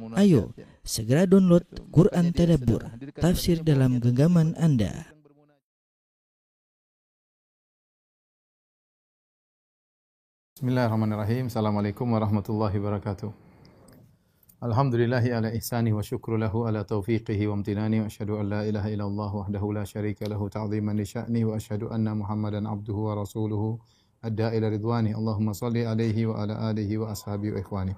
Ayo, segera download Quran Tadabbur, tafsir dalam genggaman Anda. Bismillahirrahmanirrahim. Assalamualaikum warahmatullahi wabarakatuh. Alhamdulillahi ala ihsani wa syukru lahu ala taufiqihi wa amtinani wa asyhadu an la ilaha illallah wahdahu la syarika lahu ta'ziman li sya'ni wa asyhadu anna Muhammadan abduhu wa rasuluhu adda ila ridwani. Allahumma salli alaihi wa ala alihi wa ashabihi wa ikhwani.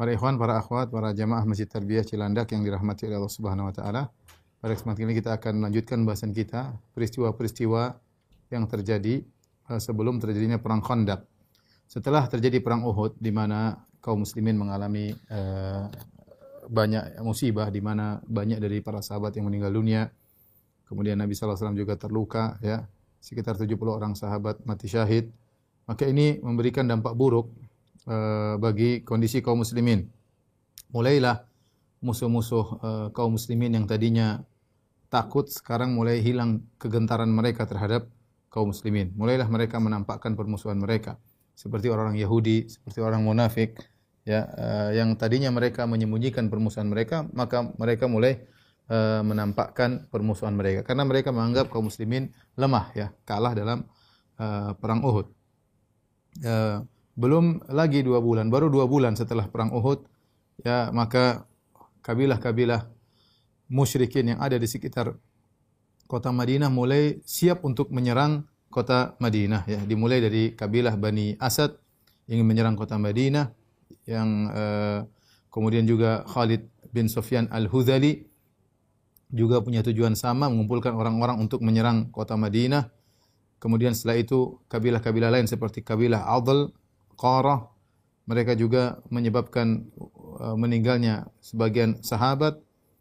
Para ikhwan, para akhwat, para jamaah Masjid Tarbiyah Cilandak yang dirahmati oleh Allah Subhanahu wa taala. Pada kesempatan ini kita akan melanjutkan bahasan kita peristiwa-peristiwa yang terjadi eh, sebelum terjadinya perang Khandaq. Setelah terjadi perang Uhud di mana kaum muslimin mengalami uh, banyak musibah di mana banyak dari para sahabat yang meninggal dunia. Kemudian Nabi sallallahu alaihi wasallam juga terluka ya, sekitar 70 orang sahabat mati syahid. Maka ini memberikan dampak buruk uh, bagi kondisi kaum muslimin. Mulailah musuh-musuh uh, kaum muslimin yang tadinya takut sekarang mulai hilang kegentaran mereka terhadap kaum muslimin. Mulailah mereka menampakkan permusuhan mereka seperti orang-orang Yahudi, seperti orang munafik, ya, uh, yang tadinya mereka menyembunyikan permusuhan mereka, maka mereka mulai menampakkan permusuhan mereka karena mereka menganggap kaum muslimin lemah, ya, kalah dalam perang Uhud. Uh, belum lagi dua bulan, baru dua bulan setelah perang Uhud, ya, maka kabilah-kabilah musyrikin yang ada di sekitar kota Madinah mulai siap untuk menyerang kota Madinah ya dimulai dari kabilah Bani Asad ingin menyerang kota Madinah yang uh, kemudian juga Khalid bin Sufyan Al-Hudhali juga punya tujuan sama mengumpulkan orang-orang untuk menyerang kota Madinah. Kemudian setelah itu kabilah-kabilah lain seperti kabilah Adl, Qarah mereka juga menyebabkan uh, meninggalnya sebagian sahabat.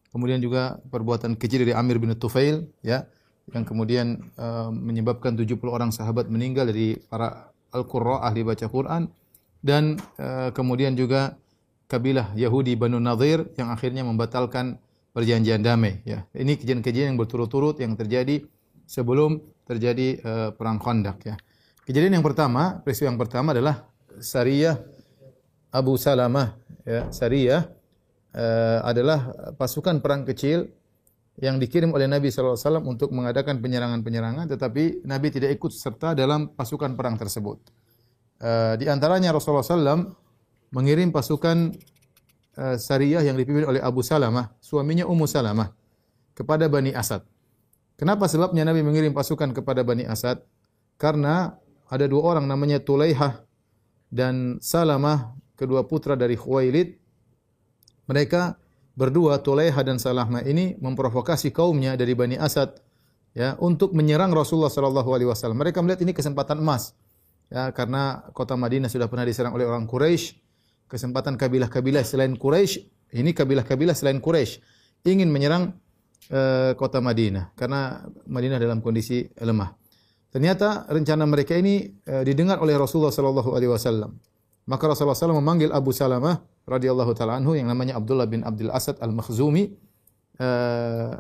Kemudian juga perbuatan keji dari Amir bin Tufail ya yang kemudian uh, menyebabkan 70 orang sahabat meninggal dari para al-qurra ahli baca Quran dan uh, kemudian juga kabilah Yahudi Banu Nadir yang akhirnya membatalkan perjanjian damai ya. Ini kejadian-kejadian yang berturut-turut yang terjadi sebelum terjadi uh, perang Khandaq ya. Kejadian yang pertama, peristiwa yang pertama adalah Sariyah Abu Salamah ya. Sariyah uh, adalah pasukan perang kecil yang dikirim oleh Nabi SAW untuk mengadakan penyerangan-penyerangan, tetapi Nabi tidak ikut serta dalam pasukan perang tersebut. Uh, di antaranya Rasulullah SAW mengirim pasukan uh, Sariyah yang dipimpin oleh Abu Salamah, suaminya Ummu Salamah, kepada Bani Asad. Kenapa sebabnya Nabi mengirim pasukan kepada Bani Asad? Karena ada dua orang namanya Tulaihah dan Salamah, kedua putra dari Khuwailid. Mereka berdua Tulaiha dan Salahma ini memprovokasi kaumnya dari Bani Asad ya untuk menyerang Rasulullah sallallahu alaihi wasallam. Mereka melihat ini kesempatan emas. Ya, karena kota Madinah sudah pernah diserang oleh orang Quraisy, kesempatan kabilah-kabilah selain Quraisy, ini kabilah-kabilah selain Quraisy ingin menyerang uh, kota Madinah karena Madinah dalam kondisi lemah. Ternyata rencana mereka ini uh, didengar oleh Rasulullah sallallahu alaihi wasallam. Maka Rasulullah SAW memanggil Abu Salamah radhiyallahu taala anhu yang namanya Abdullah bin Abdul Asad Al-Makhzumi uh,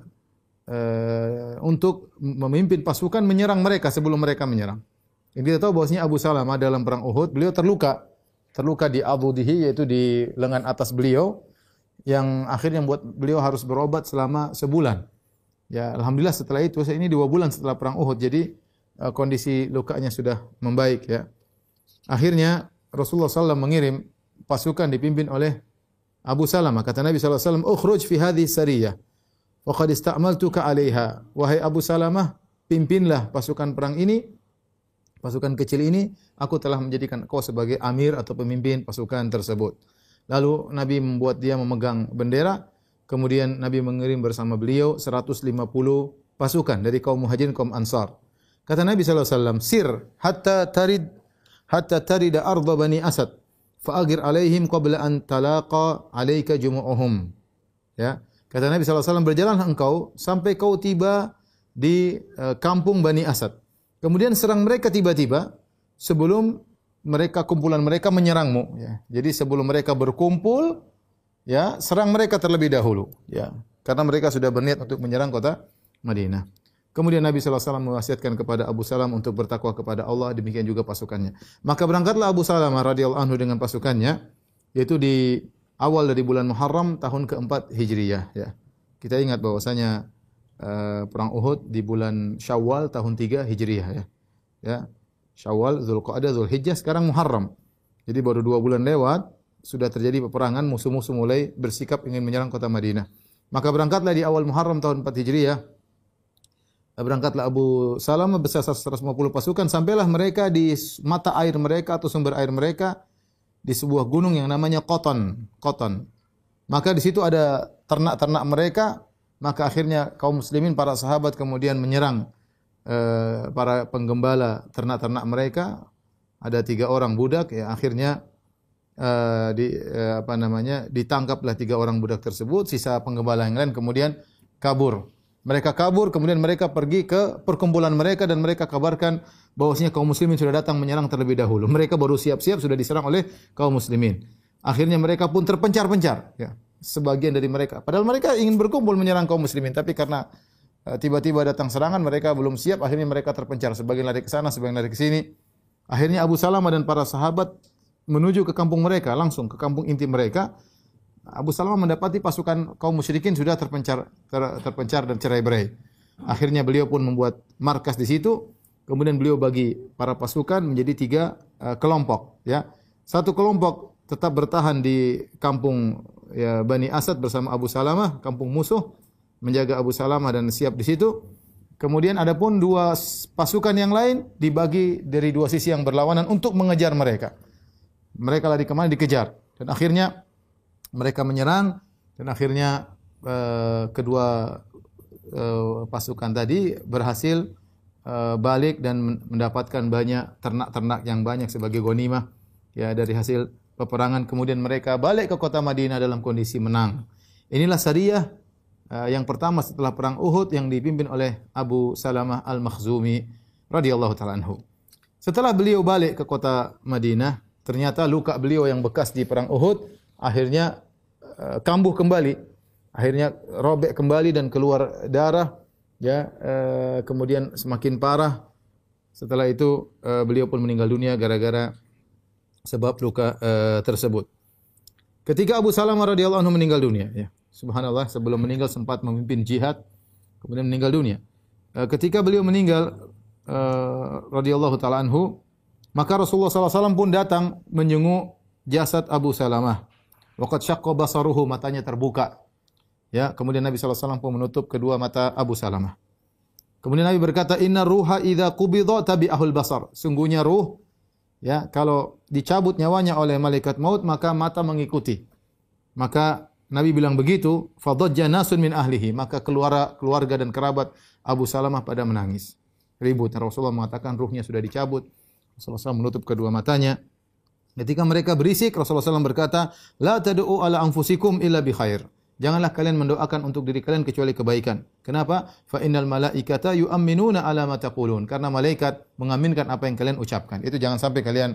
uh, untuk memimpin pasukan menyerang mereka sebelum mereka menyerang. Yang kita tahu bahwasanya Abu Salamah dalam perang Uhud beliau terluka, terluka di abudihi yaitu di lengan atas beliau yang akhirnya membuat beliau harus berobat selama sebulan. Ya, alhamdulillah setelah itu saya ini dua bulan setelah perang Uhud jadi kondisi lukanya sudah membaik ya. Akhirnya Rasulullah SAW mengirim pasukan dipimpin oleh Abu Salamah. Kata Nabi SAW, Ukhruj fi hadhi sariyah. Wa qad ista'maltuka alaiha. Wahai Abu Salamah, pimpinlah pasukan perang ini. Pasukan kecil ini, aku telah menjadikan kau sebagai amir atau pemimpin pasukan tersebut. Lalu Nabi membuat dia memegang bendera. Kemudian Nabi mengirim bersama beliau 150 pasukan dari kaum muhajirin kaum ansar. Kata Nabi SAW, Sir hatta tarid hatta tarida arda bani Asad fa'agir alaihim qabla an talaqa alaika jumu'uhum. Ya. Kata Nabi SAW, berjalanlah engkau sampai kau tiba di uh, kampung Bani Asad. Kemudian serang mereka tiba-tiba sebelum mereka kumpulan mereka menyerangmu. Ya. Jadi sebelum mereka berkumpul, ya serang mereka terlebih dahulu. Ya. Karena mereka sudah berniat untuk menyerang kota Madinah. Kemudian Nabi SAW mewasiatkan kepada Abu Salam untuk bertakwa kepada Allah, demikian juga pasukannya. Maka berangkatlah Abu Salam radhiyallahu anhu dengan pasukannya, yaitu di awal dari bulan Muharram tahun keempat Hijriyah ya. Kita ingat bahwasanya uh, perang Uhud di bulan Syawal tahun 3 Hijriyah ya. Ya. Syawal, Zulqa'dah, Zulhijjah, sekarang Muharram. Jadi baru dua bulan lewat sudah terjadi peperangan musuh-musuh mulai bersikap ingin menyerang kota Madinah. Maka berangkatlah di awal Muharram tahun 4 Hijriah berangkatlah Abu Salamah bersama 150 pasukan sampailah mereka di mata air mereka atau sumber air mereka di sebuah gunung yang namanya Koton, Koton. Maka di situ ada ternak-ternak mereka, maka akhirnya kaum muslimin para sahabat kemudian menyerang uh, para penggembala ternak-ternak mereka. Ada tiga orang budak, ya akhirnya uh, di apa namanya ditangkaplah tiga orang budak tersebut. Sisa penggembala yang lain kemudian kabur. Mereka kabur, kemudian mereka pergi ke perkumpulan mereka dan mereka kabarkan bahwasanya kaum muslimin sudah datang menyerang terlebih dahulu. Mereka baru siap-siap sudah diserang oleh kaum muslimin. Akhirnya mereka pun terpencar-pencar, ya. Sebagian dari mereka. Padahal mereka ingin berkumpul menyerang kaum muslimin, tapi karena uh, tiba-tiba datang serangan, mereka belum siap, akhirnya mereka terpencar. Sebagian lari ke sana, sebagian lari ke sini. Akhirnya Abu Salamah dan para sahabat menuju ke kampung mereka, langsung ke kampung inti mereka. Abu Salamah mendapati pasukan kaum musyrikin sudah terpencar ter, terpencar dan cerai-berai. Akhirnya beliau pun membuat markas di situ Kemudian beliau bagi para pasukan menjadi tiga uh, kelompok. Ya, satu kelompok tetap bertahan di kampung ya, Bani Asad bersama Abu Salamah, kampung musuh, menjaga Abu Salamah dan siap di situ. Kemudian ada pun dua pasukan yang lain dibagi dari dua sisi yang berlawanan untuk mengejar mereka. Mereka lari ke mana dikejar dan akhirnya mereka menyerang dan akhirnya uh, kedua uh, pasukan tadi berhasil Eh, balik dan mendapatkan banyak ternak-ternak yang banyak sebagai gonimah ya dari hasil peperangan kemudian mereka balik ke kota Madinah dalam kondisi menang. Inilah syariah uh, yang pertama setelah perang Uhud yang dipimpin oleh Abu Salamah Al-Makhzumi radhiyallahu taala anhu. Setelah beliau balik ke kota Madinah, ternyata luka beliau yang bekas di perang Uhud akhirnya uh, kambuh kembali. Akhirnya robek kembali dan keluar darah ya uh, kemudian semakin parah. Setelah itu uh, beliau pun meninggal dunia gara-gara sebab luka uh, tersebut. Ketika Abu Salamah radhiyallahu anhu meninggal dunia ya subhanallah sebelum meninggal sempat memimpin jihad kemudian meninggal dunia. Uh, ketika beliau meninggal uh, radhiyallahu taala anhu maka Rasulullah SAW pun datang menjenguk jasad Abu Salamah waqad syaqqa basaruhu matanya terbuka Ya, kemudian Nabi SAW pun menutup kedua mata Abu Salamah. Kemudian Nabi berkata, Inna ruha idha tabi tabi'ahul basar. Sungguhnya ruh, ya, kalau dicabut nyawanya oleh malaikat maut, maka mata mengikuti. Maka Nabi bilang begitu, fadajja nasun min ahlihi. Maka keluarga, keluarga dan kerabat Abu Salamah pada menangis. Ribut. Rasulullah mengatakan ruhnya sudah dicabut. Rasulullah menutup kedua matanya. Ketika mereka berisik, Rasulullah SAW berkata, La tadu'u ala anfusikum illa bi khair. Janganlah kalian mendoakan untuk diri kalian kecuali kebaikan. Kenapa? Fa innal malaikata yu'minuna ala ma taqulun. Karena malaikat mengaminkan apa yang kalian ucapkan. Itu jangan sampai kalian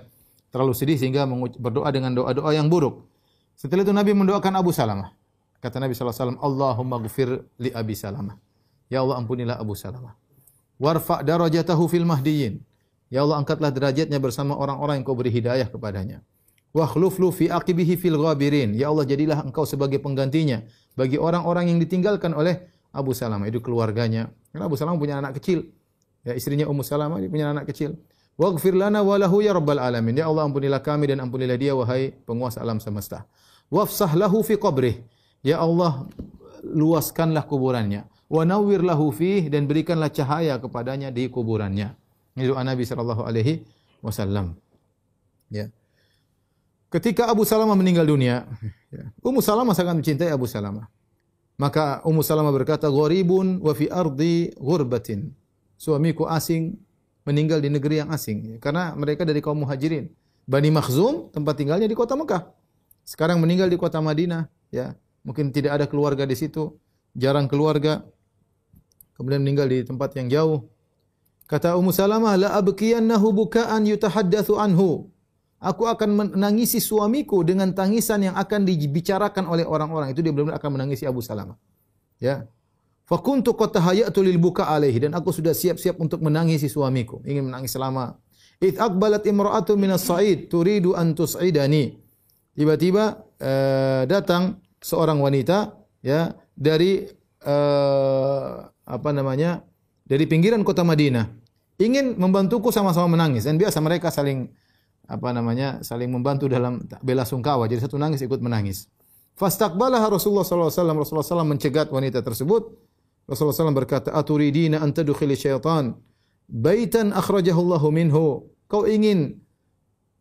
terlalu sedih sehingga berdoa dengan doa-doa yang buruk. Setelah itu Nabi mendoakan Abu Salamah. Kata Nabi SAW, Allahumma gfir li Abi Salamah. Ya Allah ampunilah Abu Salamah. Warfa' darajatahu fil mahdiyin. Ya Allah angkatlah derajatnya bersama orang-orang yang kau beri hidayah kepadanya. Wa khluflu fi aqibihi fil ghabirin. Ya Allah jadilah engkau sebagai penggantinya bagi orang-orang yang ditinggalkan oleh Abu Salamah itu keluarganya. Karena Abu Salamah punya anak kecil. Ya istrinya Ummu Salamah dia punya anak kecil. Waghfir lana wa lahu ya rabbal alamin. Ya Allah ampunilah kami dan ampunilah dia wahai penguasa alam semesta. Wafsah lahu fi qabrih. Ya Allah luaskanlah kuburannya. Wa nawwir lahu fih dan berikanlah cahaya kepadanya di kuburannya. Ini doa Nabi sallallahu alaihi wasallam. Ya. Ketika Abu Salamah meninggal dunia, ya, Ummu Salamah sangat mencintai Abu Salamah. Maka Ummu Salamah berkata, "Gharibun wa fi ardi ghurbatin." Suamiku asing meninggal di negeri yang asing karena mereka dari kaum Muhajirin. Bani Makhzum tempat tinggalnya di kota Mekah. Sekarang meninggal di kota Madinah, ya. Mungkin tidak ada keluarga di situ, jarang keluarga. Kemudian meninggal di tempat yang jauh. Kata Ummu Salamah, "La abkiyannahu buka'an yutahaddatsu anhu." Aku akan menangisi suamiku dengan tangisan yang akan dibicarakan oleh orang-orang. Itu dia benar-benar akan menangisi Abu Salamah. Ya. Fakuntu qad tahayyatu lil buka alaihi dan aku sudah siap-siap untuk menangisi suamiku. Ingin menangis selama Id akbalat imra'atu minas sa'id turidu an tus'idani. Tiba-tiba uh, datang seorang wanita ya dari uh, apa namanya? Dari pinggiran kota Madinah ingin membantuku sama-sama menangis dan biasa mereka saling apa namanya? saling membantu dalam bela sungkawa. Jadi satu nangis ikut menangis. Fastaqbalaha Rasulullah sallallahu alaihi wasallam. Rasulullah SAW mencegat wanita tersebut. Rasulullah SAW berkata, "Aturidina an tadkhili syaitan baitan akhrajahu Allahu minhu." Kau ingin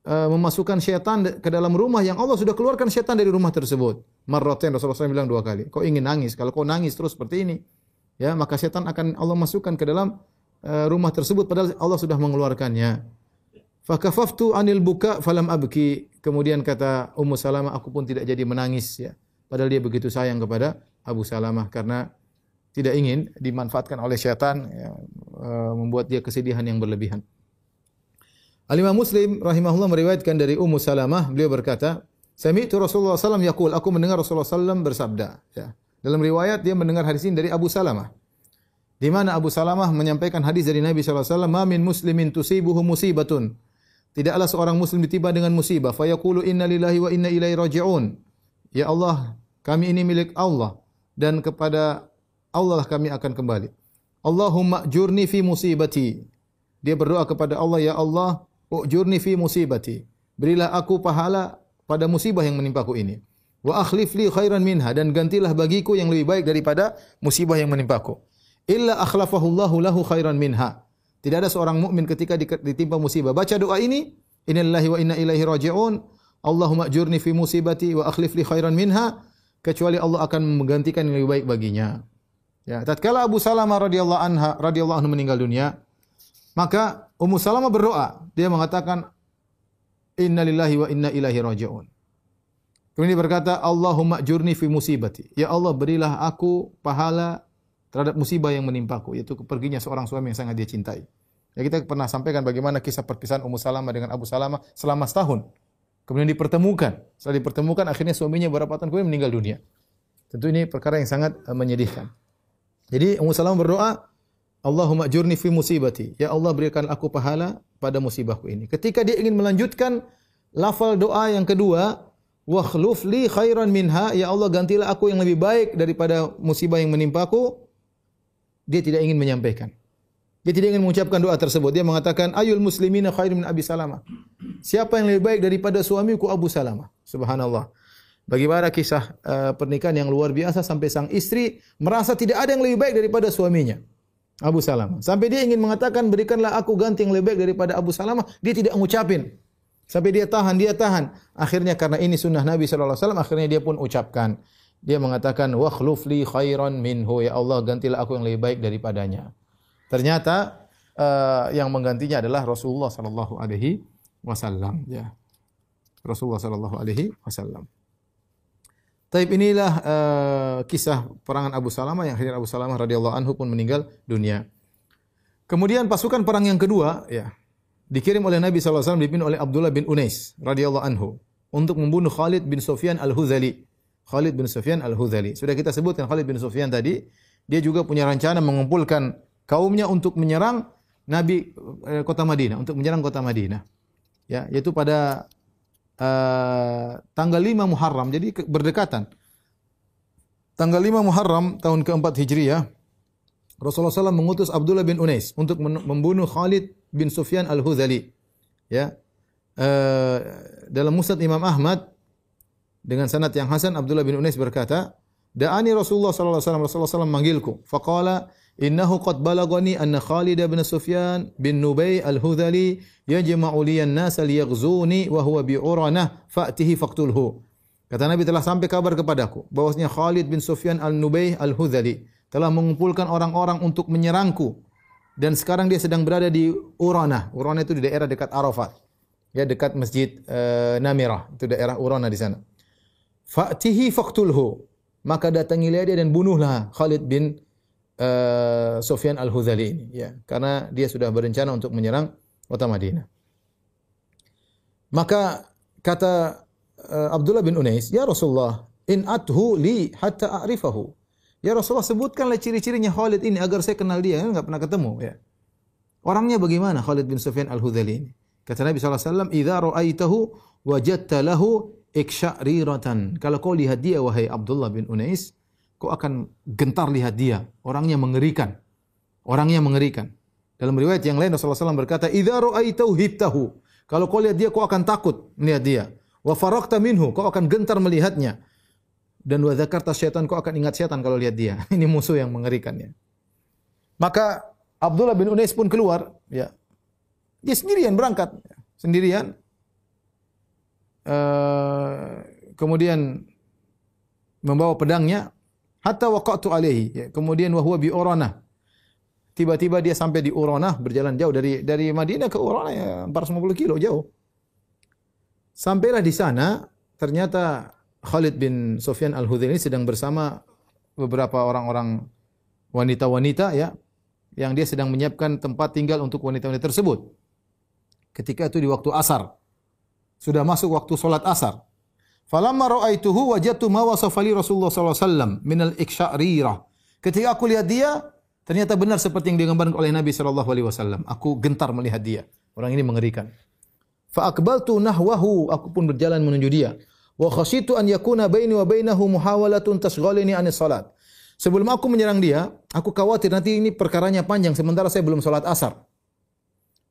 uh, memasukkan syaitan ke dalam rumah yang Allah sudah keluarkan syaitan dari rumah tersebut. Marratain Rasulullah SAW bilang dua kali. Kau ingin nangis, kalau kau nangis terus seperti ini, ya maka syaitan akan Allah masukkan ke dalam uh, rumah tersebut padahal Allah sudah mengeluarkannya. Fakafaftu anil buka falam abki. Kemudian kata Ummu Salamah, aku pun tidak jadi menangis ya. Padahal dia begitu sayang kepada Abu Salamah karena tidak ingin dimanfaatkan oleh syaitan ya, uh, membuat dia kesedihan yang berlebihan. Al-Imam Muslim rahimahullah meriwayatkan dari Ummu Salamah, beliau berkata, Sami'tu Rasulullah SAW yaqul, aku mendengar Rasulullah SAW bersabda. Ya. Dalam riwayat dia mendengar hadis ini dari Abu Salamah. Di mana Abu Salamah menyampaikan hadis dari Nabi SAW, Ma min muslimin tusibuhu musibatun. Tidaklah seorang muslim ditiba dengan musibah. Fayaqulu inna lillahi wa inna ilaihi raji'un. Ya Allah, kami ini milik Allah. Dan kepada Allah lah kami akan kembali. Allahumma jurni fi musibati. Dia berdoa kepada Allah, Ya Allah, Ujurni fi musibati. Berilah aku pahala pada musibah yang menimpaku ini. Wa akhlif li khairan minha dan gantilah bagiku yang lebih baik daripada musibah yang menimpaku. Illa akhlafahu Allahu lahu khairan minha. Tidak ada seorang mukmin ketika ditimpa musibah baca doa ini, innallahi wa inna ilaihi raji'un. Allahumma ajurni fi musibati wa akhlif li khairan minha kecuali Allah akan menggantikan yang lebih baik baginya. Ya, tatkala Abu Salamah radhiyallahu anha radhiyallahu anhu meninggal dunia, maka Ummu Salamah berdoa. Dia mengatakan, Inna lillahi wa inna ilahi raji'un. Kemudian dia berkata, Allahumma jurni fi musibati. Ya Allah, berilah aku pahala terhadap musibah yang menimpaku. Yaitu perginya seorang suami yang sangat dia cintai. Ya, kita pernah sampaikan bagaimana kisah perpisahan Ummu Salamah dengan Abu Salamah selama setahun. Kemudian dipertemukan. Setelah dipertemukan, akhirnya suaminya beberapa tahun kemudian meninggal dunia. Tentu ini perkara yang sangat uh, menyedihkan. Jadi Ummu Salamah berdoa, Allahumma jurni fi musibati. Ya Allah berikan aku pahala pada musibahku ini. Ketika dia ingin melanjutkan lafal doa yang kedua, wa khluf li khairan minha, ya Allah gantilah aku yang lebih baik daripada musibah yang menimpaku. Dia tidak ingin menyampaikan. Dia tidak ingin mengucapkan doa tersebut. Dia mengatakan, ayul muslimina khairun min Abi Salamah. Siapa yang lebih baik daripada suamiku Abu Salamah? Subhanallah. Bagaimana kisah uh, pernikahan yang luar biasa sampai sang istri merasa tidak ada yang lebih baik daripada suaminya. Abu Salamah. Sampai dia ingin mengatakan berikanlah aku ganti yang lebih baik daripada Abu Salamah, dia tidak mengucapin. Sampai dia tahan, dia tahan. Akhirnya karena ini sunnah Nabi wasallam, akhirnya dia pun ucapkan. Dia mengatakan wa li khairan minhu ya Allah gantilah aku yang lebih baik daripadanya. Ternyata uh, yang menggantinya adalah Rasulullah sallallahu alaihi wasallam ya. Rasulullah sallallahu alaihi wasallam. Taib inilah uh, kisah perangan Abu Salamah yang akhirnya Abu Salamah radhiyallahu anhu pun meninggal dunia. Kemudian pasukan perang yang kedua ya dikirim oleh Nabi SAW dipimpin oleh Abdullah bin Unais radhiyallahu anhu untuk membunuh Khalid bin Sufyan al-Huzali. Khalid bin Sufyan al-Huzali. Sudah kita sebutkan Khalid bin Sufyan tadi, dia juga punya rencana mengumpulkan kaumnya untuk menyerang Nabi eh, kota Madinah, untuk menyerang kota Madinah. Ya, yaitu pada uh, tanggal 5 Muharram, jadi berdekatan. Tanggal 5 Muharram tahun keempat Hijriah, Rasulullah SAW mengutus Abdullah bin Unais untuk membunuh Khalid bin Sufyan al-Hudhali. Ya. Uh, dalam Musnad Imam Ahmad dengan sanad yang hasan Abdullah bin Unais berkata, "Da'ani Rasulullah sallallahu alaihi wasallam Rasulullah SAW manggilku. Faqala Innahu qad balagani anna Khalid bin Sufyan bin Nubay al-Hudhali yajma'u liyan nas liyaghzuni wa huwa bi'uranah fa'tihi faqtulhu. Kata Nabi telah sampai kabar kepadaku bahwasanya Khalid bin Sufyan al-Nubay al-Hudhali telah mengumpulkan orang-orang untuk menyerangku dan sekarang dia sedang berada di Urana. Urana itu di daerah dekat Arafat. Ya dekat Masjid uh, Namirah, itu daerah Urana di sana. Fa'tihi faqtulhu. Maka datangilah dia dan bunuhlah Khalid bin uh, Sufyan Al-Hudhali ini ya karena dia sudah berencana untuk menyerang kota Madinah. Maka kata uh, Abdullah bin Unais, "Ya Rasulullah, in athu li hatta a'rifahu." Ya Rasulullah sebutkanlah ciri-cirinya Khalid ini agar saya kenal dia, enggak pernah ketemu ya. Orangnya bagaimana Khalid bin Sufyan Al-Hudhali ini? Kata Nabi SAW, "Idza ra'aitahu wajadta lahu iksya'riratan. Kalau kau lihat dia wahai Abdullah bin Unais, kau akan gentar lihat dia. Orangnya mengerikan. Orangnya mengerikan. Dalam riwayat yang lain Rasulullah SAW berkata, "Idza ra'aitahu hibtahu." Kalau kau lihat dia, kau akan takut melihat dia. Wa farakta minhu, kau akan gentar melihatnya. Dan wa dzakarta syaitan, kau akan ingat syaitan kalau lihat dia. Ini musuh yang mengerikannya. Maka Abdullah bin Unais pun keluar, ya. Dia sendirian berangkat, sendirian. Uh, kemudian membawa pedangnya hatta waqatu alaihi ya. kemudian wa huwa bi urana tiba-tiba dia sampai di Urana berjalan jauh dari dari Madinah ke Urana ya 450 kilo jauh sampailah di sana ternyata Khalid bin Sufyan al-Hudzaili sedang bersama beberapa orang-orang wanita-wanita ya yang dia sedang menyiapkan tempat tinggal untuk wanita-wanita tersebut ketika itu di waktu asar sudah masuk waktu solat asar. Falamma ra'aituhu wajadtu ma wasafa li Rasulullah sallallahu alaihi wasallam min al-iksya'rirah. Ketika aku lihat dia, ternyata benar seperti yang digambarkan oleh Nabi sallallahu alaihi wasallam. Aku gentar melihat dia. Orang ini mengerikan. Fa aqbaltu nahwahu, aku pun berjalan menuju dia. Wa khasyitu an yakuna baini wa bainahu muhawalatun tasghalini anis salat. Sebelum aku menyerang dia, aku khawatir nanti ini perkaranya panjang sementara saya belum salat asar.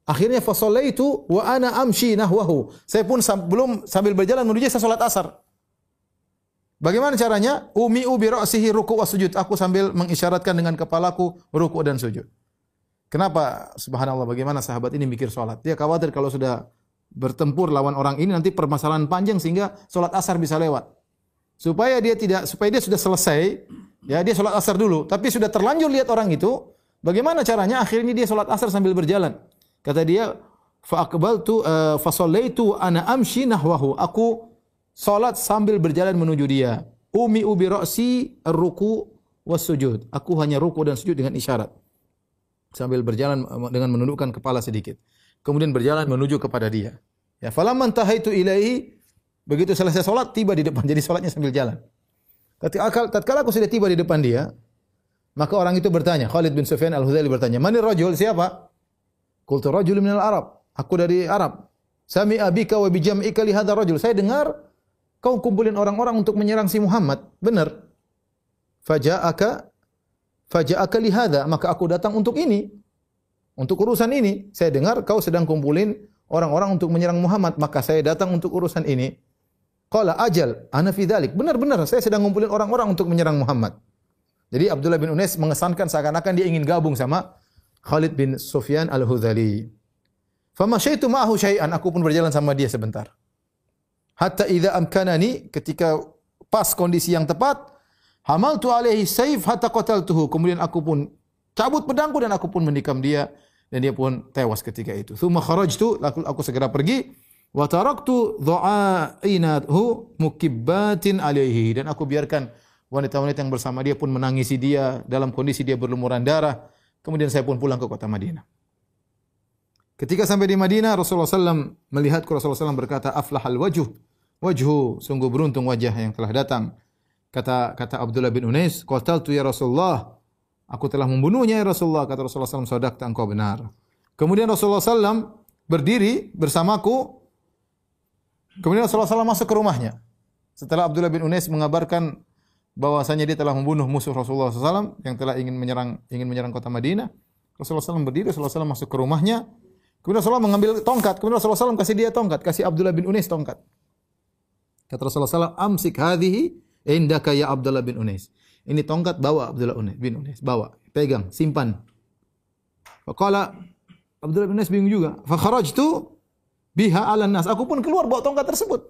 Akhirnya fasallaitu wa ana amshi nahwahu. Saya pun belum sambil berjalan menuju saya salat asar. Bagaimana caranya? Umi ubi ra'sihi ruku' wa sujud. Aku sambil mengisyaratkan dengan kepalaku ruku' dan sujud. Kenapa? Subhanallah bagaimana sahabat ini mikir salat. Dia khawatir kalau sudah bertempur lawan orang ini nanti permasalahan panjang sehingga salat asar bisa lewat. Supaya dia tidak supaya dia sudah selesai, ya dia salat asar dulu, tapi sudah terlanjur lihat orang itu, bagaimana caranya? Akhirnya dia salat asar sambil berjalan. Kata dia, fa aqbaltu uh, fa sallaitu ana amshi nahwahu. Aku salat sambil berjalan menuju dia. Umi ubi ra'si ruku was sujud. Aku hanya ruku dan sujud dengan isyarat. Sambil berjalan dengan menundukkan kepala sedikit. Kemudian berjalan menuju kepada dia. Ya, falamman tahaitu ilaihi begitu selesai salat tiba di depan. Jadi salatnya sambil jalan. Tatkala aku sudah tiba di depan dia, maka orang itu bertanya, Khalid bin Sufyan Al-Hudzaili bertanya, "Mani rajul? Siapa?" Qultu rajul minal Arab. Aku dari Arab. Sami abika wa bijam'ika li hadzal rajul. Saya dengar kau kumpulin orang-orang untuk menyerang si Muhammad. Benar. Faja'aka faja'aka li hadza, maka aku datang untuk ini. Untuk urusan ini. Saya dengar kau sedang kumpulin orang-orang untuk menyerang Muhammad, maka saya datang untuk urusan ini. Qala ajal, ana fi. Benar-benar saya sedang ngumpulin orang-orang untuk menyerang Muhammad. Jadi Abdullah bin Unais mengesankan seakan-akan dia ingin gabung sama Khalid bin Sufyan Al-Hudhali. Famasyaitu ma'ahu syai'an, aku pun berjalan sama dia sebentar. Hatta idza amkanani ketika pas kondisi yang tepat, hamaltu alaihi saif hatta qataltuhu. Kemudian aku pun cabut pedangku dan aku pun menikam dia dan dia pun tewas ketika itu. Tsumma kharajtu, aku, aku segera pergi wa taraktu dha'ainathu mukibbatin alaihi dan aku biarkan wanita-wanita yang bersama dia pun menangisi dia dalam kondisi dia berlumuran darah Kemudian saya pun pulang ke kota Madinah. Ketika sampai di Madinah, Rasulullah SAW melihat Rasulullah SAW berkata, Aflahal wajuh. Wajhu, sungguh beruntung wajah yang telah datang. Kata kata Abdullah bin Unais, Qataltu ya Rasulullah. Aku telah membunuhnya ya Rasulullah. Kata Rasulullah SAW, Sadaqta engkau benar. Kemudian Rasulullah SAW berdiri bersamaku. Kemudian Rasulullah SAW masuk ke rumahnya. Setelah Abdullah bin Unais mengabarkan bahwasanya dia telah membunuh musuh Rasulullah SAW yang telah ingin menyerang ingin menyerang kota Madinah. Rasulullah SAW berdiri, Rasulullah SAW masuk ke rumahnya. Kemudian Rasulullah mengambil tongkat. Kemudian Rasulullah SAW kasih dia tongkat, kasih Abdullah bin Unais tongkat. Kata Rasulullah SAW, amsik hadhihi indaka ya Abdullah bin Unais. Ini tongkat bawa Abdullah bin Unais, bawa, pegang, simpan. Faqala Abdullah bin Unais bingung juga. Fa kharajtu biha 'ala nas. Aku pun keluar bawa tongkat tersebut.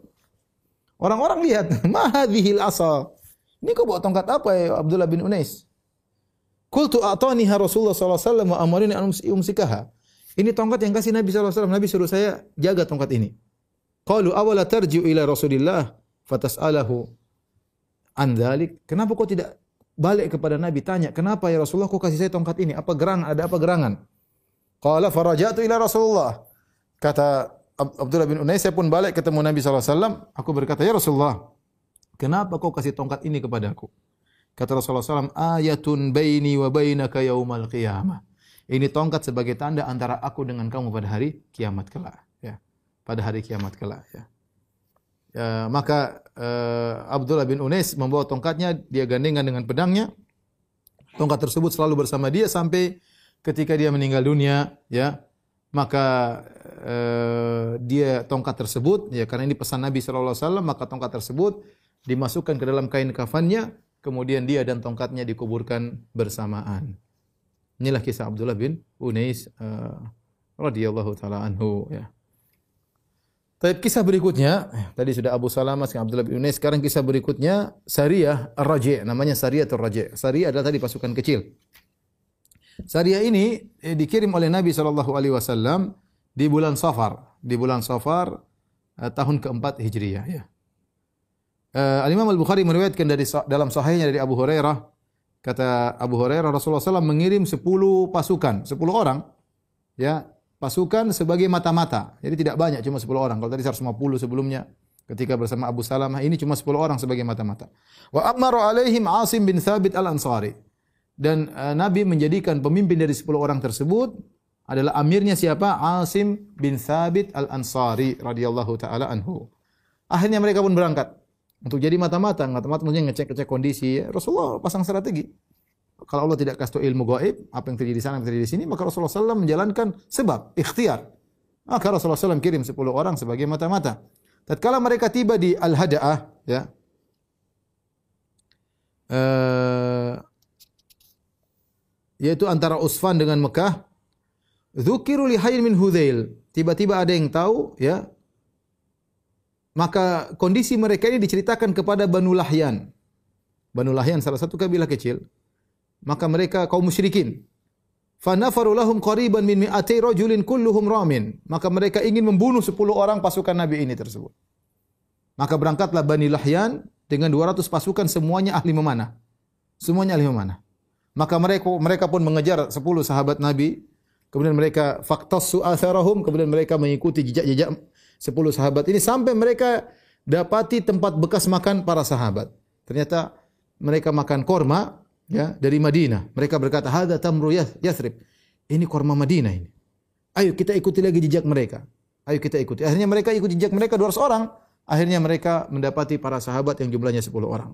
Orang-orang lihat, ma hadhil asa? Ini kau bawa tongkat apa ya Abdullah bin Unais? Qultu a'taniha Rasulullah sallallahu alaihi wasallam wa amarini an umsikaha. Ini tongkat yang kasih Nabi sallallahu alaihi wasallam. Nabi suruh saya jaga tongkat ini. Qalu awala tarji'u ila Rasulillah fatas'alahu an dzalik. Kenapa kau tidak balik kepada Nabi tanya, "Kenapa ya Rasulullah kau kasih saya tongkat ini? Apa gerangan? Ada apa gerangan?" Qala faraja'tu ila Rasulullah. Kata Abdullah bin Unais, saya pun balik ketemu Nabi wasallam. Aku berkata, "Ya Rasulullah, Kenapa kau kasih tongkat ini kepadaku? Kata Rasulullah SAW, ayatun baini wa bainaka yaumal qiyamah. Ini tongkat sebagai tanda antara aku dengan kamu pada hari kiamat kelak. Ya. Pada hari kiamat kelak. Ya. Ya, maka uh, Abdullah bin Unais membawa tongkatnya, dia gandengan dengan pedangnya. Tongkat tersebut selalu bersama dia sampai ketika dia meninggal dunia, ya. Maka uh, dia tongkat tersebut, ya karena ini pesan Nabi sallallahu alaihi maka tongkat tersebut dimasukkan ke dalam kain kafannya, kemudian dia dan tongkatnya dikuburkan bersamaan. Inilah kisah Abdullah bin Unais uh, radhiyallahu taala anhu, ya. Tapi kisah berikutnya, eh, tadi sudah Abu Salamah, Abdullah bin Unais, sekarang kisah berikutnya Sariyah Ar-Raji', namanya Sariyah Ar-Raji'. Sariyah adalah tadi pasukan kecil. Sariyah ini eh, dikirim oleh Nabi sallallahu alaihi wasallam di bulan Safar, di bulan Safar eh, tahun keempat Hijriah ya. Uh, Al-Imam Al-Bukhari meriwayatkan dari dalam sahihnya dari Abu Hurairah kata Abu Hurairah Rasulullah SAW mengirim 10 pasukan, 10 orang ya pasukan sebagai mata-mata. Jadi tidak banyak, cuma 10 orang. Kalau tadi 150 sebelumnya ketika bersama Abu Salamah ini cuma 10 orang sebagai mata-mata. Wa amara alaihim Asim bin Thabit al-Ansari. Dan uh, Nabi menjadikan pemimpin dari 10 orang tersebut adalah amirnya siapa? Asim bin Thabit al-Ansari radhiyallahu taala anhu. Akhirnya mereka pun berangkat untuk jadi mata-mata. Mata-mata maksudnya ngecek-ngecek kondisi. Rasulullah pasang strategi kalau Allah tidak kasih ilmu gaib, apa yang terjadi di sana, apa yang terjadi di sini, maka Rasulullah SAW menjalankan sebab, ikhtiar. Maka Rasulullah SAW kirim 10 orang sebagai mata-mata. Tatkala mereka tiba di Al-Hada'ah, ya, uh, yaitu antara Usfan dengan Mekah, Zukiru li min Hudzail. Tiba-tiba ada yang tahu, ya, maka kondisi mereka ini diceritakan kepada Banu Lahyan. Banu Lahyan salah satu kabilah kecil maka mereka kaum musyrikin. Fanafaru lahum qariban min mi'ati rajulin kulluhum ramin. Maka mereka ingin membunuh 10 orang pasukan nabi ini tersebut. Maka berangkatlah Bani Lahyan dengan 200 pasukan semuanya ahli memanah. Semuanya ahli memanah. Maka mereka mereka pun mengejar 10 sahabat nabi. Kemudian mereka faktassu atharahum. Kemudian mereka mengikuti jejak-jejak 10 sahabat ini sampai mereka dapati tempat bekas makan para sahabat. Ternyata mereka makan korma ya dari Madinah. Mereka berkata, "Hadza tamru Yathrib." Ini korma Madinah ini. Ayo kita ikuti lagi jejak mereka. Ayo kita ikuti. Akhirnya mereka ikut jejak mereka 200 orang. Akhirnya mereka mendapati para sahabat yang jumlahnya 10 orang.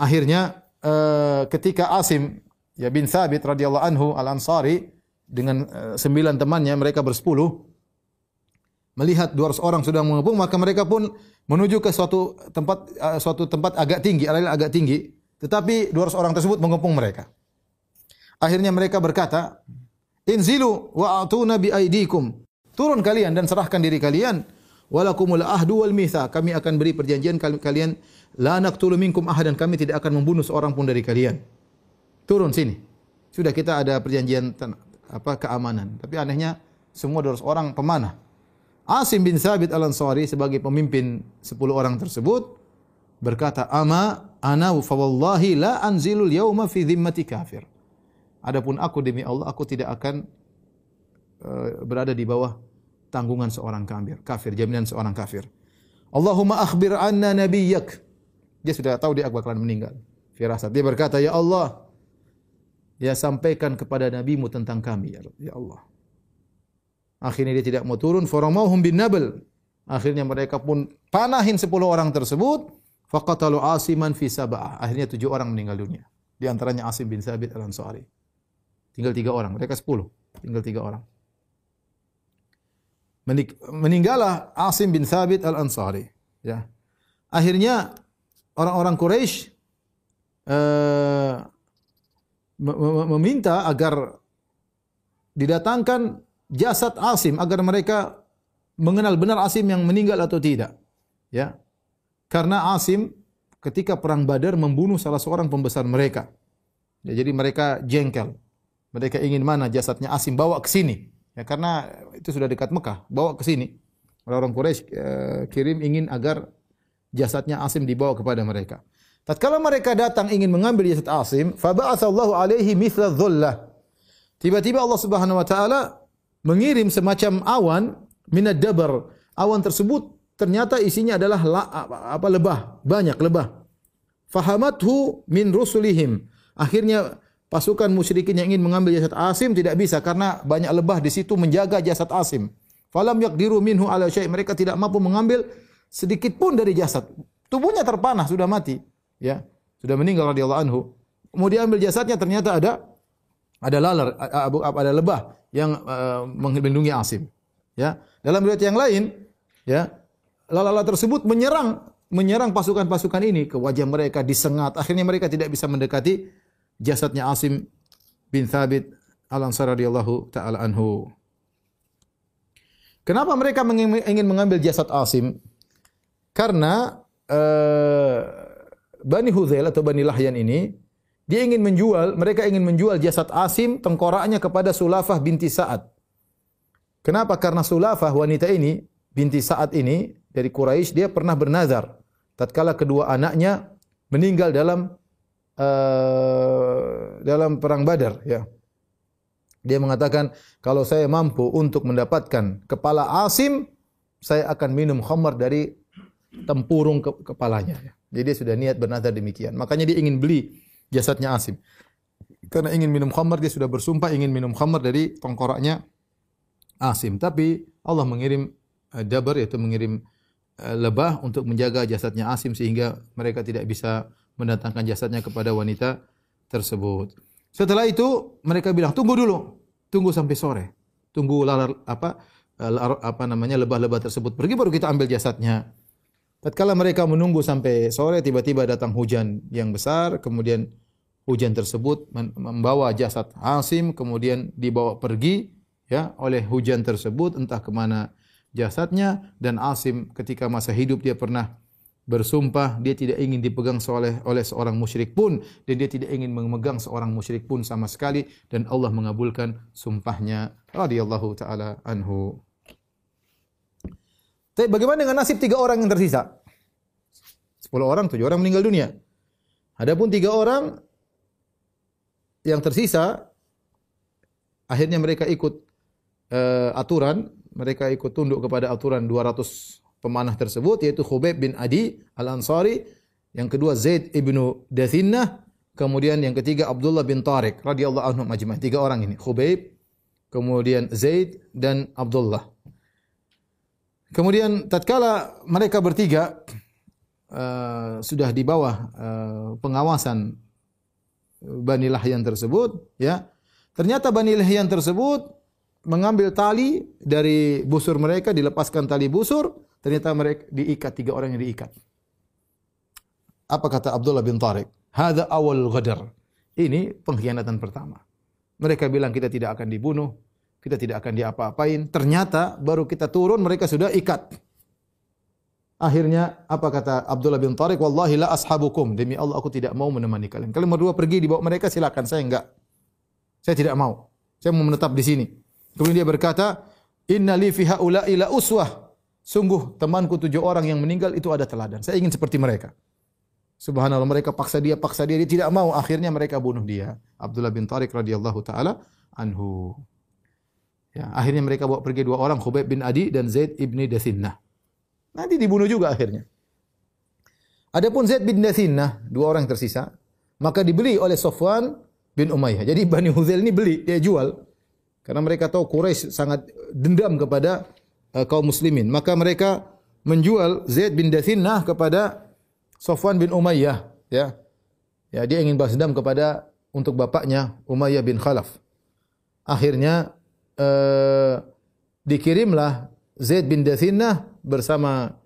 Akhirnya uh, ketika Asim ya bin Thabit radhiyallahu anhu al-Ansari dengan uh, sembilan temannya mereka bersepuluh melihat 200 orang sudah mengepung maka mereka pun menuju ke suatu tempat uh, suatu tempat agak tinggi, agak tinggi tetapi 200 orang tersebut mengepung mereka. Akhirnya mereka berkata, "Inzilu wa atuna bi aidikum." Turun kalian dan serahkan diri kalian. Walakumul ahdu wal mitha. Kami akan beri perjanjian kalian la naqtulu minkum ahadan. Kami tidak akan membunuh seorang pun dari kalian. Turun sini. Sudah kita ada perjanjian apa keamanan. Tapi anehnya semua 200 orang pemanah. Asim bin Sabit al-Ansari sebagai pemimpin 10 orang tersebut berkata, "Ama ana fa wallahi la anzilul yauma fi dhimmati kafir." Adapun aku demi Allah aku tidak akan uh, berada di bawah tanggungan seorang kafir, kafir, jaminan seorang kafir. Allahumma akhbir anna nabiyyak. Dia sudah tahu dia bakalan meninggal. Firasat. Dia berkata, "Ya Allah, ya sampaikan kepada nabimu tentang kami ya, ya Allah." Akhirnya dia tidak mau turun, faramauhum bin nabl. Akhirnya mereka pun panahin 10 orang tersebut Faqatalu Asiman fi sab'ah. Akhirnya tujuh orang meninggal dunia. Di antaranya Asim bin Sabit al-Ansari. Tinggal tiga orang. Mereka sepuluh. Tinggal tiga orang. Meninggallah Asim bin Sabit al-Ansari. Ya. Akhirnya orang-orang Quraisy uh, meminta agar didatangkan jasad Asim agar mereka mengenal benar Asim yang meninggal atau tidak. Ya. Karena Asim ketika perang Badar membunuh salah seorang pembesar mereka. Ya, jadi mereka jengkel. Mereka ingin mana jasadnya Asim bawa ke sini. Ya, karena itu sudah dekat Mekah, bawa ke sini. Orang-orang Quraisy eh, kirim ingin agar jasadnya Asim dibawa kepada mereka. Tatkala mereka datang ingin mengambil jasad Asim, faba'atsallahu alaihi mithla dhullah. Tiba-tiba Allah Subhanahu wa taala mengirim semacam awan minad dabar. Awan tersebut ternyata isinya adalah la, apa lebah, banyak lebah. Fahamathu min rusulihim. Akhirnya pasukan musyrikin yang ingin mengambil jasad Asim tidak bisa karena banyak lebah di situ menjaga jasad Asim. Falam yaqdiru minhu ala syai. Mereka tidak mampu mengambil sedikit pun dari jasad. Tubuhnya terpanah, sudah mati, ya. Sudah meninggal radhiyallahu anhu. Kemudian ambil jasadnya ternyata ada ada laler, ada lebah yang uh, melindungi Asim. Ya. Dalam riwayat yang lain, ya, lalat tersebut menyerang menyerang pasukan-pasukan ini ke wajah mereka disengat. Akhirnya mereka tidak bisa mendekati jasadnya Asim bin Thabit Al-Ansari radhiyallahu taala anhu. Kenapa mereka ingin mengambil jasad Asim? Karena uh, Bani Hudzail atau Bani Lahyan ini dia ingin menjual, mereka ingin menjual jasad Asim tengkoraknya kepada Sulafah binti Sa'ad. Kenapa? Karena Sulafah wanita ini binti Sa'ad ini dari Quraisy dia pernah bernazar tatkala kedua anaknya meninggal dalam uh, dalam perang Badar ya. Dia mengatakan kalau saya mampu untuk mendapatkan kepala Asim, saya akan minum khamar dari tempurung ke kepalanya. Ya. Jadi dia sudah niat bernazar demikian. Makanya dia ingin beli jasadnya Asim. Karena ingin minum khamar dia sudah bersumpah ingin minum khamar dari tengkoraknya Asim. Tapi Allah mengirim uh, dabar yaitu mengirim Eh, lebah untuk menjaga jasadnya Asim sehingga mereka tidak bisa mendatangkan jasadnya kepada wanita tersebut. Setelah itu mereka bilang tunggu dulu, tunggu sampai sore, tunggu lalar apa eh, lalar, apa namanya lebah-lebah tersebut pergi baru kita ambil jasadnya. Tatkala mereka menunggu sampai sore tiba-tiba datang hujan yang besar kemudian hujan tersebut membawa jasad Asim kemudian dibawa pergi ya oleh hujan tersebut entah ke mana jasadnya dan Asim ketika masa hidup dia pernah bersumpah dia tidak ingin dipegang oleh oleh seorang musyrik pun dan dia tidak ingin memegang seorang musyrik pun sama sekali dan Allah mengabulkan sumpahnya radhiyallahu taala anhu. Tapi bagaimana dengan nasib tiga orang yang tersisa? Sepuluh orang, tujuh orang meninggal dunia. Adapun tiga orang yang tersisa, akhirnya mereka ikut uh, aturan mereka ikut tunduk kepada aturan 200 pemanah tersebut yaitu Khubayb bin Adi Al-Ansari, yang kedua Zaid ibnu Dathinnah, kemudian yang ketiga Abdullah bin Tariq radhiyallahu anhu majma'in. Tiga orang ini, Khubayb, kemudian Zaid dan Abdullah. Kemudian tatkala mereka bertiga uh, sudah di bawah uh, pengawasan Bani Lahyan tersebut, ya. Ternyata Bani Lahyan tersebut mengambil tali dari busur mereka, dilepaskan tali busur, ternyata mereka diikat tiga orang yang diikat. Apa kata Abdullah bin Tariq? Hada awal ghadar. Ini pengkhianatan pertama. Mereka bilang kita tidak akan dibunuh, kita tidak akan diapa-apain. Ternyata baru kita turun mereka sudah ikat. Akhirnya apa kata Abdullah bin Tariq? Wallahi la ashabukum. Demi Allah aku tidak mau menemani kalian. Kalian berdua pergi dibawa mereka silakan. Saya enggak. Saya tidak mau. Saya mau menetap di sini. Kemudian dia berkata, Inna li fi haula'i la uswah. Sungguh temanku tujuh orang yang meninggal itu ada teladan. Saya ingin seperti mereka. Subhanallah mereka paksa dia, paksa dia, dia tidak mau. Akhirnya mereka bunuh dia. Abdullah bin Tariq radhiyallahu taala anhu. Ya, akhirnya mereka bawa pergi dua orang, Khubayb bin Adi dan Zaid ibni Dathinnah. Nanti dibunuh juga akhirnya. Adapun Zaid bin Dathinnah, dua orang tersisa, maka dibeli oleh Sofwan bin Umayyah. Jadi Bani Huzail ini beli, dia jual. Karena mereka tahu Quraisy sangat dendam kepada uh, kaum muslimin. Maka mereka menjual Zaid bin Dathinnah kepada Sofwan bin Umayyah, ya. Ya, dia ingin balas dendam kepada untuk bapaknya Umayyah bin Khalaf. Akhirnya uh, dikirimlah Zaid bin Dathinnah bersama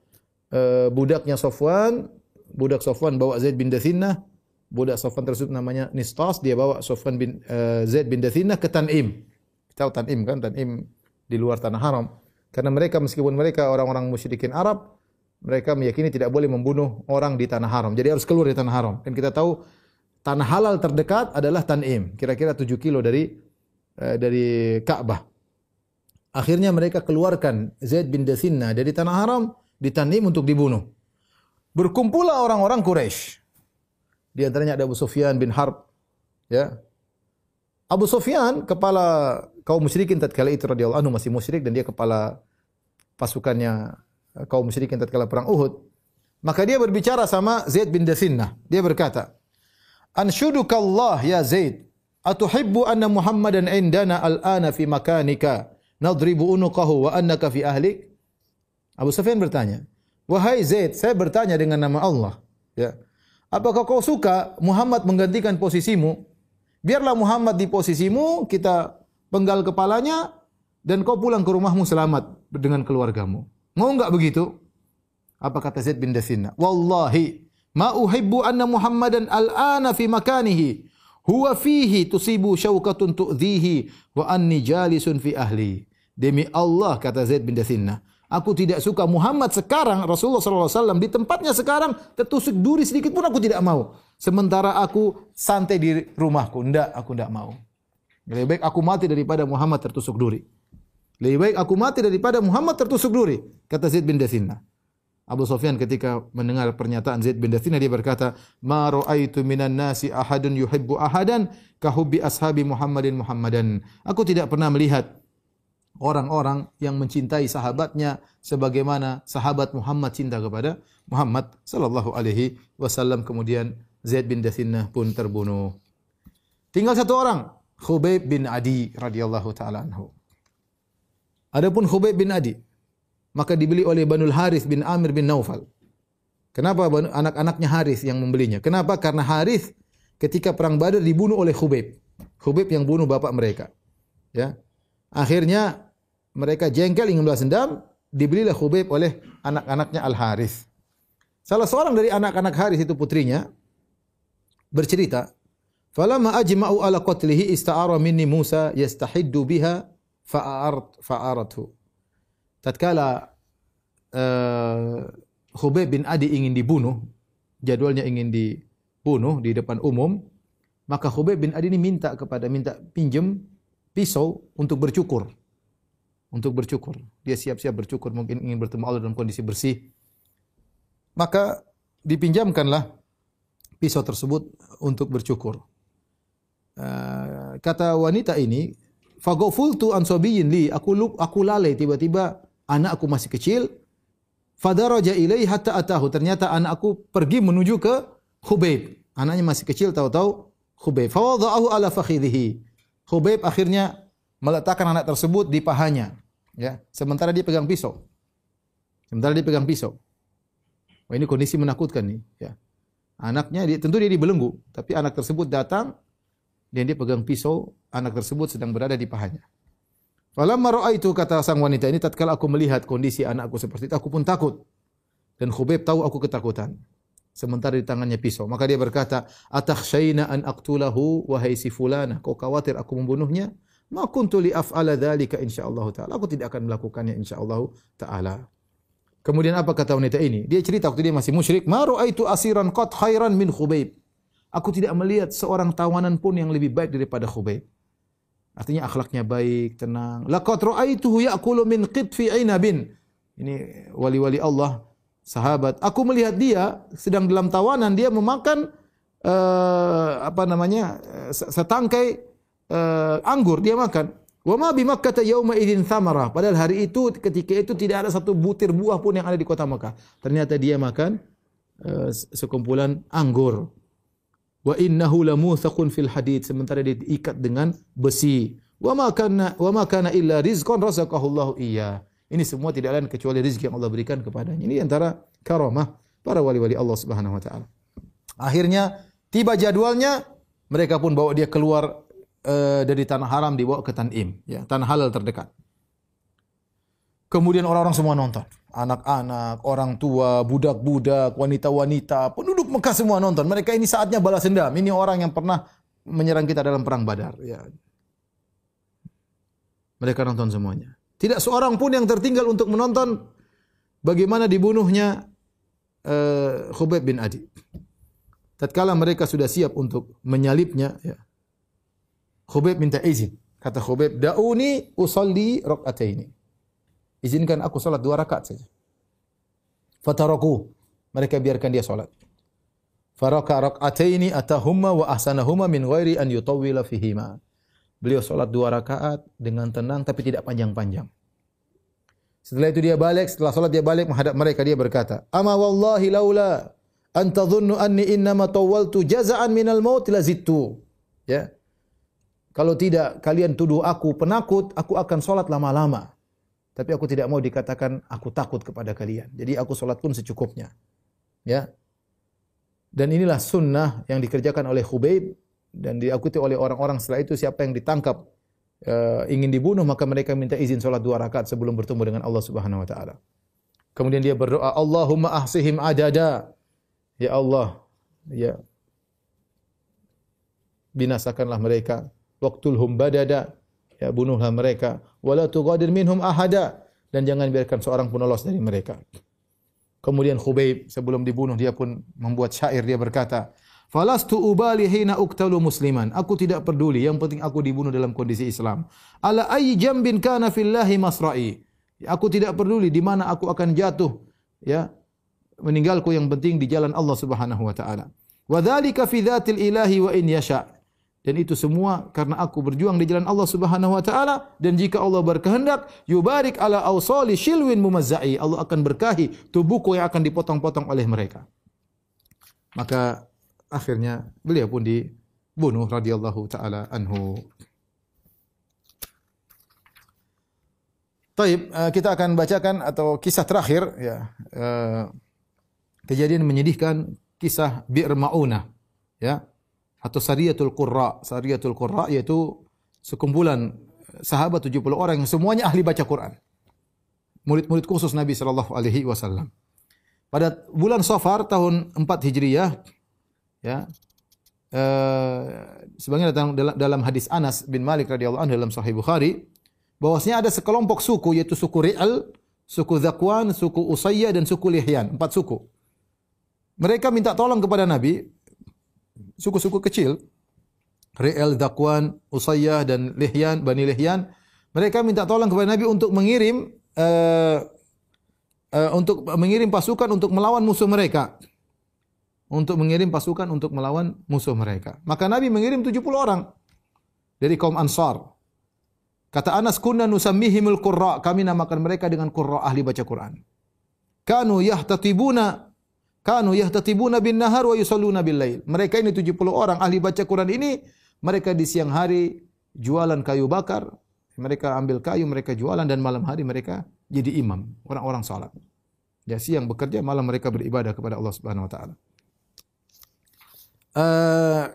uh, budaknya Sofwan, budak Sofwan bawa Zaid bin Dathinnah, budak Sofwan tersebut namanya Nistas, dia bawa Sofwan bin uh, Zaid bin Dathinnah ke Tanim. Tahu Tanim kan? Tanim di luar tanah haram. Karena mereka meskipun mereka orang-orang musyrikin Arab, mereka meyakini tidak boleh membunuh orang di tanah haram. Jadi harus keluar dari tanah haram. Dan kita tahu tanah halal terdekat adalah Tanim, kira-kira 7 kilo dari eh, dari Ka'bah. Akhirnya mereka keluarkan Zaid bin Dathinna dari tanah haram di Tanim untuk dibunuh. Berkumpullah orang-orang Quraisy. Di antaranya ada Abu Sufyan bin Harb, ya. Abu Sufyan kepala kaum musyrikin tatkala itu radhiyallahu anhu masih musyrik dan dia kepala pasukannya eh, kaum musyrikin tatkala perang Uhud. Maka dia berbicara sama Zaid bin Dathinnah. Dia berkata, "Anshuduka Allah ya Zaid, atuhibbu anna Muhammadan indana al-ana fi makanika nadribu unuqahu wa annaka fi ahlik?" Abu Sufyan bertanya, Wahai Zaid, saya bertanya dengan nama Allah, ya. Apakah kau suka Muhammad menggantikan posisimu? Biarlah Muhammad di posisimu, kita penggal kepalanya dan kau pulang ke rumahmu selamat dengan keluargamu. Mau enggak begitu? Apa kata Zaid bin Dathina? Wallahi ma uhibbu anna Muhammadan al-ana fi makanihi huwa fihi tusibu syaukatun tu'dhihi wa anni jalisun fi ahli. Demi Allah kata Zaid bin Dathina, Aku tidak suka Muhammad sekarang Rasulullah SAW di tempatnya sekarang tertusuk duri sedikit pun aku tidak mau. Sementara aku santai di rumahku. Tidak, aku tidak mau. Lebih baik aku mati daripada Muhammad tertusuk duri. Lebih baik aku mati daripada Muhammad tertusuk duri. Kata Zaid bin Dathina. Abu Sufyan ketika mendengar pernyataan Zaid bin Dathina dia berkata, "Ma ra'aitu minan nasi ahadun yuhibbu ahadan kahubbi ashabi Muhammadin Muhammadan." Aku tidak pernah melihat orang-orang yang mencintai sahabatnya sebagaimana sahabat Muhammad cinta kepada Muhammad sallallahu alaihi wasallam kemudian Zaid bin Dathinnah pun terbunuh. Tinggal satu orang, Khubayb bin Adi radhiyallahu taala anhu. Adapun Khubayb bin Adi maka dibeli oleh Banul Harith bin Amir bin Naufal. Kenapa anak-anaknya Harith yang membelinya? Kenapa? Karena Harith ketika perang Badar dibunuh oleh Khubayb. Khubayb yang bunuh bapak mereka. Ya. Akhirnya mereka jengkel ingin balas dendam, dibelilah Khubayb oleh anak-anaknya Al Harith. Salah seorang dari anak-anak Harith itu putrinya bercerita, "Falamma ajma'u ala qatlihi ista'ara minni Musa yastahiddu biha fa'arat fa'arathu." Tatkala uh, Khubayb bin Adi ingin dibunuh, jadwalnya ingin dibunuh di depan umum, maka Khubayb bin Adi ini minta kepada minta pinjam pisau untuk bercukur untuk bercukur. Dia siap-siap bercukur, mungkin ingin bertemu Allah dalam kondisi bersih. Maka dipinjamkanlah pisau tersebut untuk bercukur. Uh, kata wanita ini, fagofultu ansobiyin li, aku aku lalai tiba-tiba anak aku masih kecil. Fadaraja ilai hatta atahu. Ternyata anak aku pergi menuju ke Khubayb. Anaknya masih kecil tahu-tahu Khubayb. Fawadha'ahu ala fakhidhihi. Khubayb akhirnya meletakkan anak tersebut di pahanya ya. Sementara dia pegang pisau. Sementara dia pegang pisau. Wah, ini kondisi menakutkan nih ya. Anaknya dia tentu dia dibelenggu tapi anak tersebut datang dan dia pegang pisau anak tersebut sedang berada di pahanya. Falamma itu kata sang wanita ini tatkala aku melihat kondisi anakku seperti itu aku pun takut. Dan Khubayb tahu aku ketakutan sementara di tangannya pisau maka dia berkata atakhshaina an aqtulahu wahai si fulana kau khawatir aku membunuhnya Ma kuntu li af'ala dzalika insyaallah taala. Aku tidak akan melakukannya insyaallah taala. Kemudian apa kata wanita ini? Dia cerita waktu dia masih musyrik, "Ma ra'aitu asiran qad khairan min Khubayb." Aku tidak melihat seorang tawanan pun yang lebih baik daripada Khubayb. Artinya akhlaknya baik, tenang. Laqad ra'aituhu ya'kulu min qitfi inabin. Ini wali-wali Allah, sahabat. Aku melihat dia sedang dalam tawanan, dia memakan uh, apa namanya? setangkai uh, anggur dia makan. Wa ma bi Makkah yauma idzin thamara. Padahal hari itu ketika itu tidak ada satu butir buah pun yang ada di kota Makkah. Ternyata dia makan uh, sekumpulan anggur. Wa innahu lamuthaqun fil hadid sementara dia diikat dengan besi. Wa ma kana wa ma kana illa rizqan razaqahu Allah iya. Ini semua tidak lain kecuali rezeki yang Allah berikan kepadanya. Ini antara karamah para wali-wali Allah Subhanahu wa taala. Akhirnya tiba jadwalnya mereka pun bawa dia keluar uh, dari tanah haram dibawa ke Tanim, ya, tanah halal terdekat. Kemudian orang-orang semua nonton. Anak-anak, orang tua, budak-budak, wanita-wanita, penduduk Mekah semua nonton. Mereka ini saatnya balas dendam. Ini orang yang pernah menyerang kita dalam perang Badar. Ya. Mereka nonton semuanya. Tidak seorang pun yang tertinggal untuk menonton bagaimana dibunuhnya uh, Khubayb bin Adi. Tatkala mereka sudah siap untuk menyalibnya, ya, Khubayb minta izin. Kata Khubayb, "Da'uni usalli raka'ataini." Izinkan aku salat dua rakaat saja. Fataraku. Mereka biarkan dia salat. Faraka raka'ataini atahumma wa ahsanahumma min ghairi an yutawwila fihima. Beliau salat dua rakaat dengan tenang tapi tidak panjang-panjang. Setelah itu dia balik, setelah salat dia balik menghadap mereka dia berkata, "Ama wallahi laula an tadhunnu anni innama tawwaltu jaza'an minal maut lazittu." Ya. Kalau tidak kalian tuduh aku penakut, aku akan sholat lama-lama. tapi aku tidak mau dikatakan aku takut kepada kalian. Jadi aku salat pun secukupnya. Ya. Dan inilah sunnah yang dikerjakan oleh Khubayb dan diikuti oleh orang-orang setelah itu siapa yang ditangkap uh, ingin dibunuh maka mereka minta izin salat dua rakaat sebelum bertemu dengan Allah Subhanahu wa taala. Kemudian dia berdoa, Allahumma ahsihim adada. Ya Allah, ya binasakanlah mereka. Waqtulhum badada. Ya bunuhlah mereka. Wala tughadir minhum ahada. Dan jangan biarkan seorang pun lolos dari mereka. Kemudian Khubayb sebelum dibunuh dia pun membuat syair dia berkata, Falastu ubali hina uktalu musliman. Aku tidak peduli, yang penting aku dibunuh dalam kondisi Islam. Ala ayyi jambin kana fillahi masra'i. Aku tidak peduli di mana aku akan jatuh, ya. Meninggalku yang penting di jalan Allah Subhanahu wa taala. Wa dzalika fi dzatil ilahi wa in yasha. Dan itu semua karena aku berjuang di jalan Allah Subhanahu wa taala dan jika Allah berkehendak yubarik ala awsali shilwin mumazzai. Allah akan berkahi tubuhku yang akan dipotong-potong oleh mereka. Maka akhirnya beliau pun dibunuh radhiyallahu taala anhu. Taib, uh, kita akan bacakan atau kisah terakhir ya. Uh, kejadian menyedihkan kisah Bir Maunah ya atau Sariyatul Qurra. Sariyatul Qurra yaitu sekumpulan sahabat 70 orang yang semuanya ahli baca Quran. Murid-murid khusus Nabi sallallahu alaihi wasallam. Pada bulan Safar tahun 4 Hijriah ya uh, sebagaimana datang dalam, dalam hadis Anas bin Malik radhiyallahu anhu dalam Sahih Bukhari bahwasanya ada sekelompok suku yaitu suku Ri'al, suku Zakwan, suku Usayyah dan suku Lihyan, empat suku. Mereka minta tolong kepada Nabi, suku-suku kecil, Ri'al, Zakwan, Usayyah dan Lihyan, Bani Lihyan, mereka minta tolong kepada Nabi untuk mengirim uh, untuk mengirim pasukan untuk melawan musuh mereka. Untuk mengirim pasukan untuk melawan musuh mereka. Maka Nabi mengirim 70 orang dari kaum Ansar. Kata Anas kunna nusammihimul qurra, kami namakan mereka dengan qurra ahli baca Quran. Kanu yahtatibuna kanu yahtatibuna bin nahar wa yusalluna bil lail. Mereka ini 70 orang ahli baca Quran ini mereka di siang hari jualan kayu bakar, mereka ambil kayu, mereka jualan dan malam hari mereka jadi imam, orang-orang salat. Ya siang bekerja, malam mereka beribadah kepada Allah Subhanahu wa taala. Uh,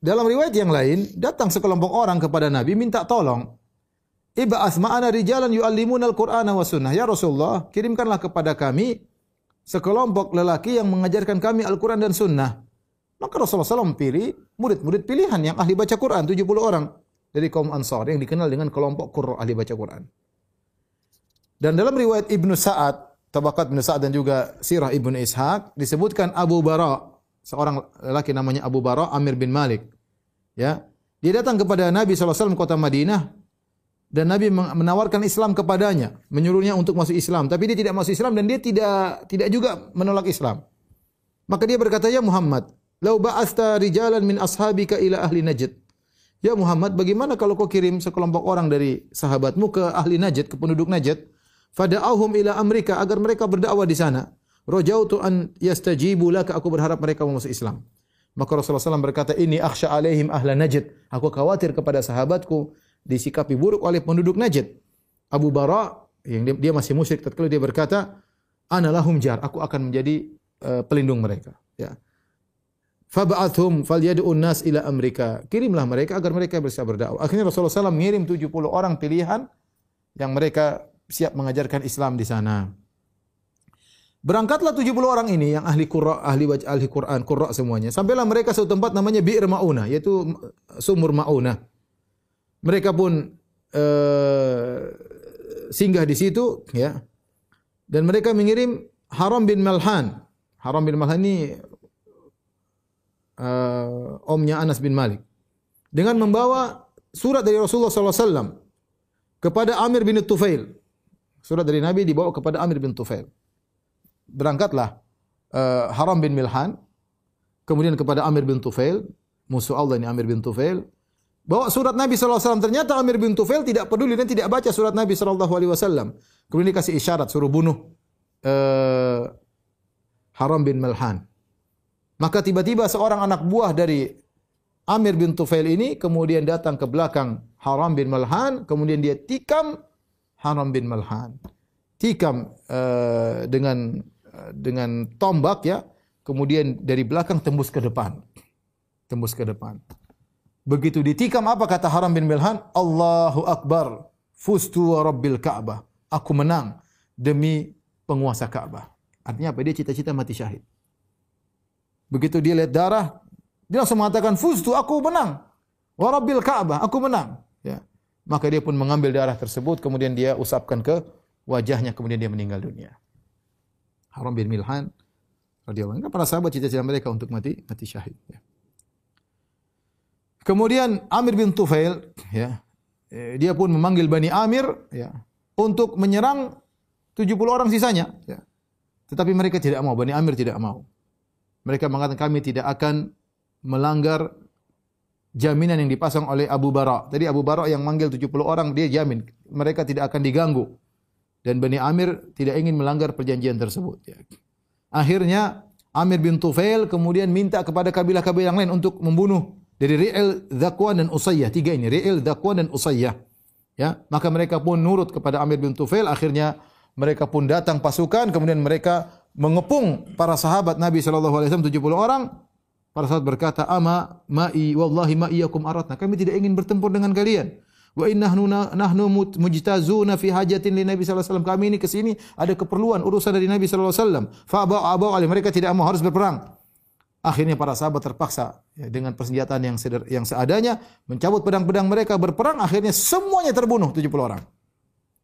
dalam riwayat yang lain, datang sekelompok orang kepada Nabi minta tolong. Iba'ath ma'ana rijalan yu'allimuna al-Qur'ana wa sunnah. Ya Rasulullah, kirimkanlah kepada kami sekelompok lelaki yang mengajarkan kami Al-Quran dan sunnah. Maka Rasulullah SAW pilih murid-murid pilihan yang ahli baca Quran, 70 orang dari kaum Ansar yang dikenal dengan kelompok Qurra ahli baca Quran. Dan dalam riwayat Ibnu Sa'ad, Tabakat Ibnu Sa'ad dan juga Sirah Ibnu Ishaq disebutkan Abu Bara, seorang lelaki namanya Abu Bara Amir bin Malik. Ya, dia datang kepada Nabi SAW kota Madinah dan Nabi menawarkan Islam kepadanya, menyuruhnya untuk masuk Islam, tapi dia tidak masuk Islam dan dia tidak tidak juga menolak Islam. Maka dia berkata, "Ya Muhammad, lau ba'asta rijalan min ashabika ila ahli Najd." Ya Muhammad, bagaimana kalau kau kirim sekelompok orang dari sahabatmu ke ahli Najd, ke penduduk Najd, fada'ahum ila Amerika agar mereka berdakwah di sana. Rajautu an yastajibu laka, aku berharap mereka mau masuk Islam. Maka Rasulullah SAW berkata, "Ini akhsha alaihim ahla Najd." Aku khawatir kepada sahabatku disikapi buruk oleh penduduk Najd. Abu Bara yang dia, dia masih musyrik tatkala dia berkata, "Ana lahum jar, aku akan menjadi uh, pelindung mereka." Ya. Fab'athhum falyad'un nas ila Amerika. Kirimlah mereka agar mereka bisa berdakwah. Akhirnya Rasulullah SAW mengirim 70 orang pilihan yang mereka siap mengajarkan Islam di sana. Berangkatlah 70 orang ini yang ahli Qur'an, ahli baca ahli Quran, Qurra semuanya. Sampailah mereka satu tempat namanya Bi'r Mauna, yaitu sumur Mauna. Mereka pun uh, singgah di situ ya. Dan mereka mengirim Haram bin Malhan. Haram bin Malhan ini uh, omnya Anas bin Malik. Dengan membawa surat dari Rasulullah SAW kepada Amir bin Tufail. Surat dari Nabi dibawa kepada Amir bin Tufail. Berangkatlah uh, Haram bin Milhan, kemudian kepada Amir bin Tufail, musuh Allah ini Amir bin Tufail, bawa surat Nabi SAW. Ternyata Amir bin Tufail tidak peduli dan tidak baca surat Nabi SAW. Kemudian dikasih isyarat suruh bunuh uh, Haram bin Malhan. Maka tiba-tiba seorang anak buah dari Amir bin Tufail ini kemudian datang ke belakang Haram bin Malhan, kemudian dia tikam Haram bin Malhan. Tikam uh, dengan dengan tombak ya, kemudian dari belakang tembus ke depan. Tembus ke depan. Begitu ditikam apa kata Haram bin Malhan? Allahu Akbar. Fustu wa Rabbil Ka'bah. Aku menang demi penguasa Ka'bah. Artinya apa? Dia cita-cita mati syahid. Begitu dia lihat darah, dia langsung mengatakan, Fustu, aku menang. Wa Rabbil Ka'bah, aku menang. Ya. Maka dia pun mengambil darah tersebut, kemudian dia usapkan ke wajahnya, kemudian dia meninggal dunia. Haram bin Milhan, radhiyallahu anhu. Para sahabat cita-cita mereka untuk mati mati syahid. Ya. Kemudian Amir bin Tufail, ya, eh, dia pun memanggil Bani Amir, ya, untuk menyerang 70 orang sisanya. Ya. Tetapi mereka tidak mau, Bani Amir tidak mau. Mereka mengatakan kami tidak akan melanggar jaminan yang dipasang oleh Abu Bara. Tadi Abu Bara yang manggil 70 orang dia jamin mereka tidak akan diganggu. Dan Bani Amir tidak ingin melanggar perjanjian tersebut. Ya. Akhirnya Amir bin Tufail kemudian minta kepada kabilah-kabilah yang lain untuk membunuh dari Ri'il, Zakwan dan Usayyah. Tiga ini, Ri'il, Zakwan dan Usayyah. Ya, maka mereka pun nurut kepada Amir bin Tufail. Akhirnya mereka pun datang pasukan, kemudian mereka mengepung para sahabat Nabi wasallam 70 orang Para sahabat berkata, "Ama ma'i wallahi ma iyyakum aratna." Kami tidak ingin bertempur dengan kalian. Wa innahnu nahnu mujtazuna fi hajatin li Nabi sallallahu alaihi wasallam. Kami ini ke sini ada keperluan urusan dari Nabi sallallahu alaihi wasallam. Fa abau mereka tidak mau harus berperang. Akhirnya para sahabat terpaksa ya, dengan persenjataan yang seder, yang seadanya mencabut pedang-pedang mereka berperang akhirnya semuanya terbunuh 70 orang.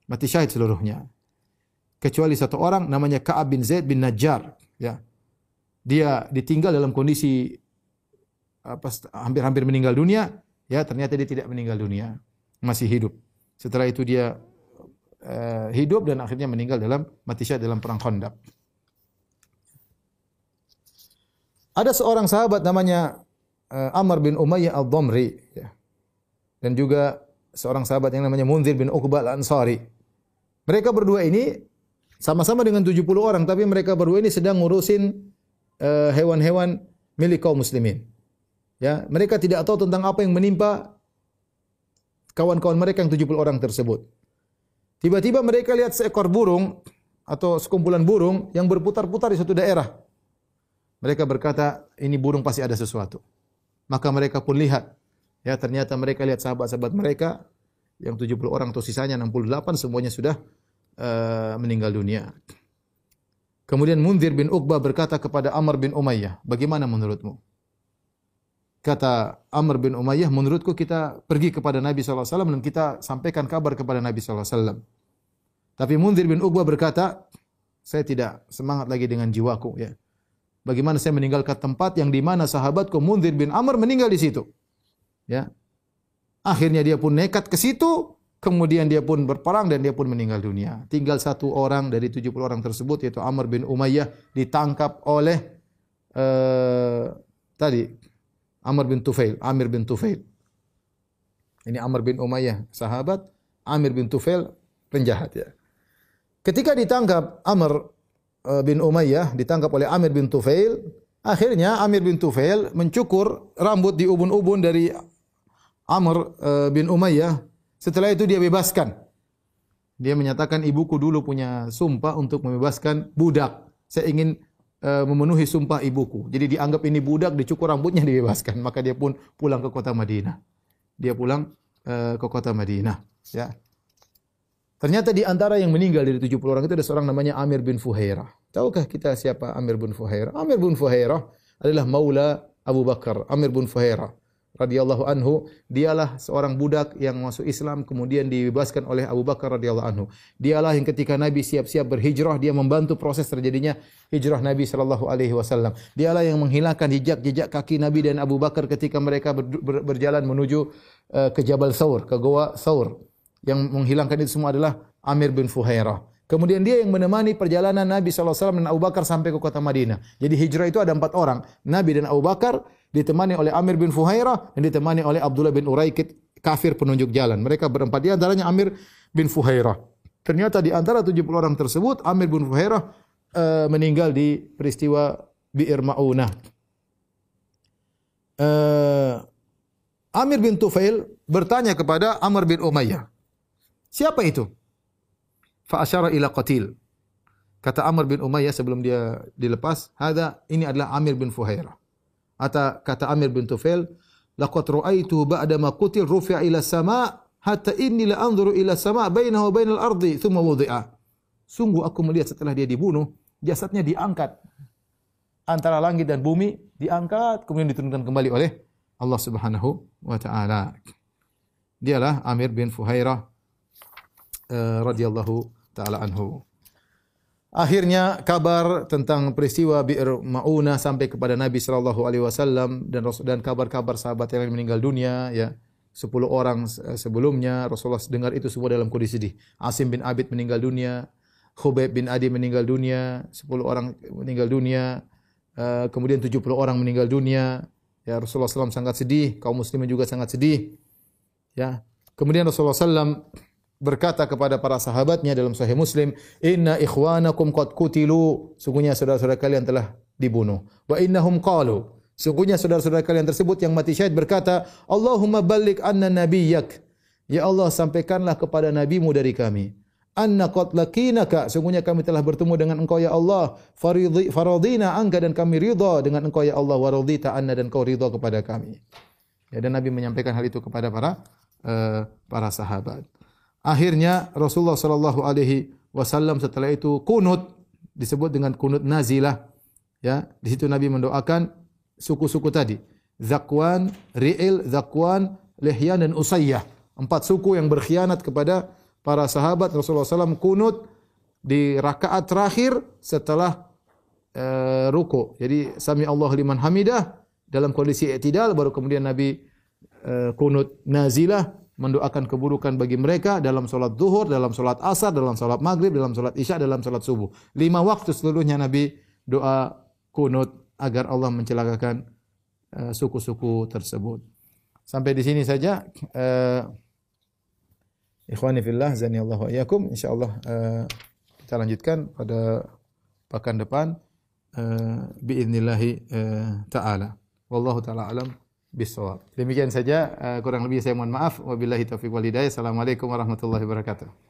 Mati syahid seluruhnya. Kecuali satu orang namanya Ka'ab bin Zaid bin Najjar ya dia ditinggal dalam kondisi hampir-hampir meninggal dunia, ya ternyata dia tidak meninggal dunia, masih hidup. Setelah itu dia uh, hidup dan akhirnya meninggal dalam mati syahid dalam perang Khandaq. Ada seorang sahabat namanya uh, Amr bin Umayyah al-Dhamri ya. Dan juga seorang sahabat yang namanya Munzir bin Uqbah al-Ansari. Mereka berdua ini sama-sama dengan 70 orang tapi mereka berdua ini sedang ngurusin Eh, hewan-hewan uh, milik kaum muslimin. Ya, mereka tidak tahu tentang apa yang menimpa kawan-kawan mereka yang 70 orang tersebut. Tiba-tiba mereka lihat seekor burung atau sekumpulan burung yang berputar-putar di suatu daerah. Mereka berkata, ini burung pasti ada sesuatu. Maka mereka pun lihat. Ya, ternyata mereka lihat sahabat-sahabat mereka yang 70 orang atau sisanya 68 semuanya sudah uh, meninggal dunia. Kemudian Munzir bin Uqbah berkata kepada Amr bin Umayyah, bagaimana menurutmu? Kata Amr bin Umayyah, menurutku kita pergi kepada Nabi SAW dan kita sampaikan kabar kepada Nabi SAW. Tapi Munzir bin Uqbah berkata, saya tidak semangat lagi dengan jiwaku. Ya. Bagaimana saya meninggalkan tempat yang di mana sahabatku Munzir bin Amr meninggal di situ. Ya. Akhirnya dia pun nekat ke situ, Kemudian dia pun berperang dan dia pun meninggal dunia. Tinggal satu orang dari 70 orang tersebut yaitu Amr bin Umayyah ditangkap oleh uh, tadi Amr bin Tufail, Amir bin Tufail. Ini Amr bin Umayyah sahabat, Amir bin Tufail penjahat ya. Ketika ditangkap Amr uh, bin Umayyah ditangkap oleh Amir bin Tufail, akhirnya Amir bin Tufail mencukur rambut di ubun-ubun dari Amr uh, bin Umayyah setelah itu dia bebaskan. Dia menyatakan ibuku dulu punya sumpah untuk membebaskan budak. Saya ingin memenuhi sumpah ibuku. Jadi dianggap ini budak, dicukur rambutnya, dibebaskan. Maka dia pun pulang ke kota Madinah. Dia pulang uh, ke kota Madinah. Ya. Ternyata di antara yang meninggal dari 70 orang itu ada seorang namanya Amir bin Fuhairah. Tahukah kita siapa Amir bin Fuhairah? Amir bin Fuhairah adalah maula Abu Bakar. Amir bin Fuhairah radhiyallahu anhu, dialah seorang budak yang masuk Islam kemudian dibebaskan oleh Abu Bakar radhiyallahu anhu. Dialah yang ketika Nabi siap-siap berhijrah, dia membantu proses terjadinya hijrah Nabi sallallahu alaihi wasallam. Dialah yang menghilangkan jejak-jejak kaki Nabi dan Abu Bakar ketika mereka ber, ber, berjalan menuju uh, ke Jabal Saur, ke Goa Saur. Yang menghilangkan itu semua adalah Amir bin Fuhairah. Kemudian dia yang menemani perjalanan Nabi SAW dan Abu Bakar sampai ke kota Madinah. Jadi hijrah itu ada empat orang. Nabi dan Abu Bakar ditemani oleh Amir bin Fuhairah dan ditemani oleh Abdullah bin Uraikid kafir penunjuk jalan. Mereka berempat di antaranya Amir bin Fuhairah. Ternyata di antara 70 orang tersebut Amir bin Fuhairah uh, meninggal di peristiwa Bi'ir Ma'unah. Uh, Amir bin Tufail bertanya kepada Amr bin Umayyah. Siapa itu? fa asyara ila qatil. Kata Amr bin Umayyah sebelum dia dilepas, "Hada ini adalah Amir bin Fuhairah." Atau kata Amir bin Tufail, "Laqad ra'aitu ba'da ma qutil rufi'a ila sama' hatta inni la anzuru ila sama' bainahu wa bainal ardi thumma wudi'a." Sungguh aku melihat setelah dia dibunuh, jasadnya diangkat antara langit dan bumi, diangkat kemudian diturunkan kembali oleh Allah Subhanahu wa taala. Dialah Amir bin Fuhairah uh, radhiyallahu taala anhu. Akhirnya kabar tentang peristiwa Bi'r Mauna sampai kepada Nabi sallallahu alaihi wasallam dan dan kabar-kabar sahabat yang meninggal dunia ya. 10 orang sebelumnya Rasulullah dengar itu semua dalam kondisi sedih. Asim bin Abid meninggal dunia, Khubayb bin Adi meninggal dunia, 10 orang meninggal dunia, uh, kemudian 70 orang meninggal dunia. Ya Rasulullah SAW sangat sedih, kaum muslimin juga sangat sedih. Ya. Kemudian Rasulullah SAW berkata kepada para sahabatnya dalam Sahih Muslim, "Inna ikhwanakum qad kutilu." Sungguhnya saudara-saudara kalian telah dibunuh. Wa innahum qalu. Sungguhnya saudara-saudara kalian tersebut yang mati syahid berkata, "Allahumma balligh anna nabiyyak." Ya Allah, sampaikanlah kepada nabimu dari kami. Anna qad lakinaka, sungguhnya kami telah bertemu dengan engkau ya Allah. Faridhi faradina anka dan kami ridha dengan engkau ya Allah wa radita anna dan kau ridha kepada kami. Ya, dan Nabi menyampaikan hal itu kepada para uh, para sahabat. Akhirnya Rasulullah sallallahu alaihi wasallam setelah itu kunut disebut dengan kunut nazilah. Ya, di situ Nabi mendoakan suku-suku tadi. Zakwan, Ri'il, Zakwan, Lihyan dan Usayyah. Empat suku yang berkhianat kepada para sahabat Rasulullah SAW kunut di rakaat terakhir setelah uh, ruku. Jadi sami Allah liman hamidah dalam kondisi i'tidal baru kemudian Nabi uh, kunut nazilah mendoakan keburukan bagi mereka dalam solat zuhur, dalam solat asar, dalam solat maghrib, dalam solat isya, dalam solat subuh. Lima waktu seluruhnya Nabi doa kunut agar Allah mencelakakan uh, suku-suku tersebut. Sampai di sini saja. Uh, ikhwani fillah, zani Allah wa iyakum. InsyaAllah uh, kita lanjutkan pada pekan depan. Uh, biiznillahi uh, ta'ala. Wallahu ta'ala alam bisawab. Demikian saja uh, kurang lebih saya mohon maaf. Wabillahi taufiq wal hidayah. Assalamualaikum warahmatullahi wabarakatuh.